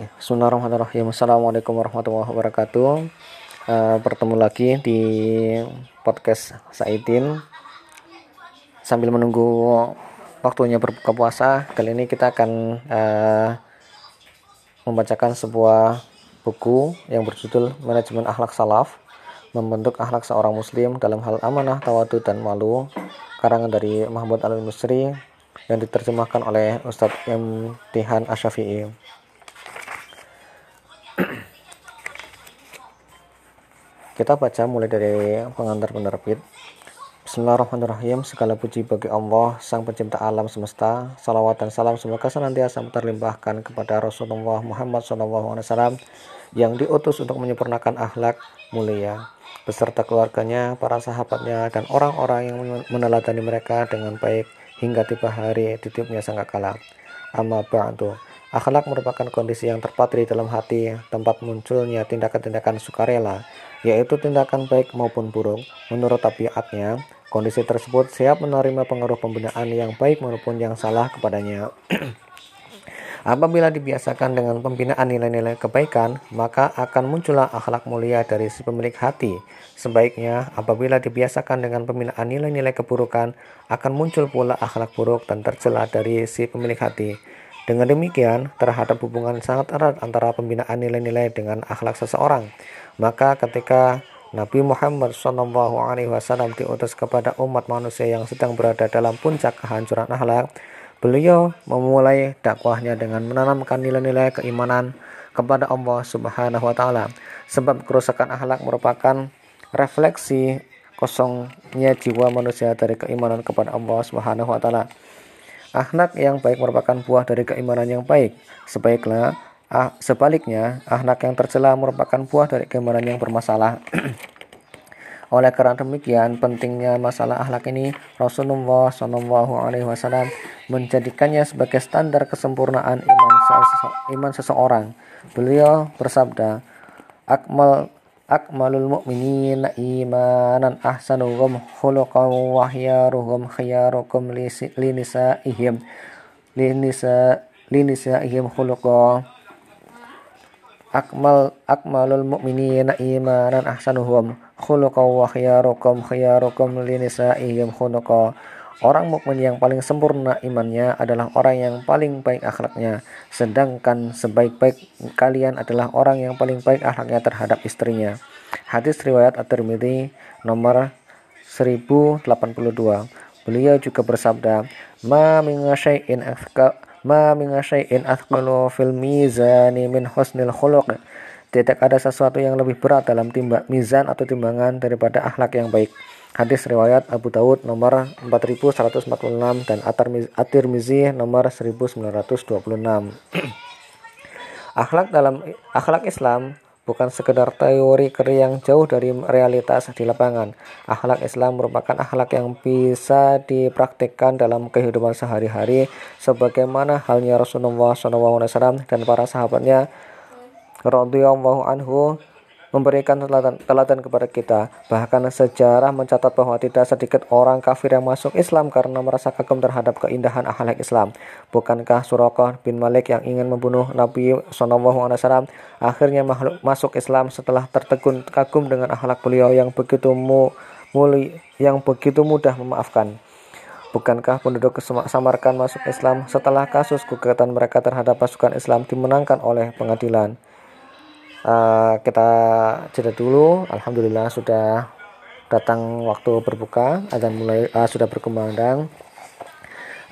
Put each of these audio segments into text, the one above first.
Ya, Bismillahirrahmanirrahim. Assalamualaikum warahmatullahi wabarakatuh. Uh, bertemu lagi di podcast Saidin. Sambil menunggu waktunya berbuka puasa, kali ini kita akan uh, membacakan sebuah buku yang berjudul Manajemen Akhlak Salaf, membentuk akhlak seorang muslim dalam hal amanah, tawadu dan malu, karangan dari Mahmud Al-Musri yang diterjemahkan oleh Ustadz M. Tihan Asyafi'i. Kita baca mulai dari pengantar penerbit. Bismillahirrahmanirrahim. Segala puji bagi Allah, Sang Pencipta alam semesta. Salawat dan salam semoga senantiasa terlimpahkan kepada Rasulullah Muhammad SAW yang diutus untuk menyempurnakan akhlak mulia beserta keluarganya, para sahabatnya, dan orang-orang yang meneladani mereka dengan baik hingga tiba hari titipnya sang kala. Amma ba'du. Akhlak merupakan kondisi yang terpatri dalam hati, tempat munculnya tindakan-tindakan sukarela, yaitu tindakan baik maupun buruk. Menurut tabiatnya, kondisi tersebut siap menerima pengaruh pembinaan yang baik maupun yang salah kepadanya. Apabila dibiasakan dengan pembinaan nilai-nilai kebaikan, maka akan muncullah akhlak mulia dari si pemilik hati. Sebaiknya, apabila dibiasakan dengan pembinaan nilai-nilai keburukan, akan muncul pula akhlak buruk dan tercela dari si pemilik hati. Dengan demikian, terhadap hubungan sangat erat antara pembinaan nilai-nilai dengan akhlak seseorang. Maka ketika Nabi Muhammad SAW diutus kepada umat manusia yang sedang berada dalam puncak kehancuran akhlak, beliau memulai dakwahnya dengan menanamkan nilai-nilai keimanan kepada Allah Subhanahu wa taala. Sebab kerusakan akhlak merupakan refleksi kosongnya jiwa manusia dari keimanan kepada Allah Subhanahu wa taala. Akhlak yang baik merupakan buah dari keimanan yang baik. Sebaiknya, ah, sebaliknya, akhlak yang tercela merupakan buah dari keimanan yang bermasalah. Oleh karena demikian, pentingnya masalah akhlak ini, Rasulullah Shallallahu Alaihi Wasallam menjadikannya sebagai standar kesempurnaan iman, sese iman seseorang. Beliau bersabda, "Akmal akmalul mu'minina imanan ahsanuhum khuluqan wa khyaruhum khyarukum linisaihim linisa linisaihim khuluqa akmal akmalul mu'minina imanan ahsanuhum khuluqan wa khyarukum khyarukum linisaihim khuluqa Orang mukmin yang paling sempurna imannya adalah orang yang paling baik akhlaknya, sedangkan sebaik-baik kalian adalah orang yang paling baik akhlaknya terhadap istrinya. Hadis riwayat At-Tirmidzi nomor 1082. Beliau juga bersabda, "Ma min syai'in ma min syai'in athqalu fil mizani min husnil khuluq." Tidak ada sesuatu yang lebih berat dalam timba, mizan atau timbangan daripada akhlak yang baik. Hadis riwayat Abu Dawud nomor 4146 dan At-Tirmizi nomor 1926. akhlak dalam akhlak Islam bukan sekedar teori yang jauh dari realitas di lapangan. Akhlak Islam merupakan akhlak yang bisa dipraktikkan dalam kehidupan sehari-hari sebagaimana halnya Rasulullah SAW dan para sahabatnya radhiyallahu anhu memberikan teladan, teladan kepada kita. Bahkan sejarah mencatat bahwa tidak sedikit orang kafir yang masuk Islam karena merasa kagum terhadap keindahan akhlak Islam. Bukankah Surakah bin Malik yang ingin membunuh Nabi SAW akhirnya masuk Islam setelah tertegun kagum dengan akhlak beliau yang begitu mu, muli, yang begitu mudah memaafkan. Bukankah penduduk Samarkan masuk Islam setelah kasus gugatan mereka terhadap pasukan Islam dimenangkan oleh pengadilan? Uh, kita jeda dulu. Alhamdulillah sudah datang waktu berbuka azan mulai uh, sudah berkumandang.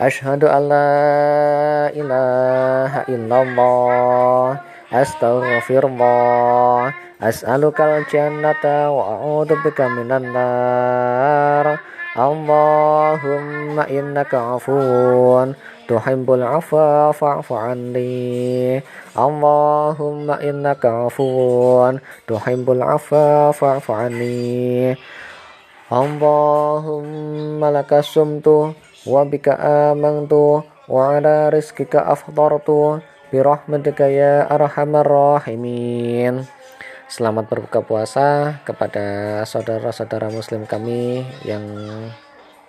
Ashhadu an la ilaha illallah Astaghfirullah As'alukal jannata wa a'udzubika minan nar Allahumma innaka afuun tuhibbul afwa fa'fu anni. Allahumma innaka afuwan tuhibbul afwa fa'fu anni. Allahumma laka sumtu wa bika amantu wa ala rizkika afdartu birahmatika ya arhamar rahimin Selamat berbuka puasa kepada saudara-saudara muslim kami yang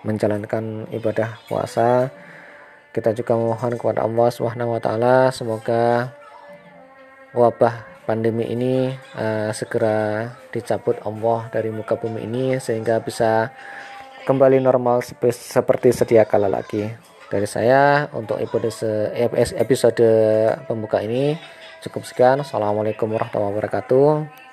menjalankan ibadah puasa. Kita juga mohon kepada Allah Subhanahu wa taala semoga wabah pandemi ini uh, segera dicabut Allah dari muka bumi ini sehingga bisa kembali normal seperti sedia kala lagi. Dari saya untuk episode episode pembuka ini cukup sekian. Assalamualaikum warahmatullahi wabarakatuh.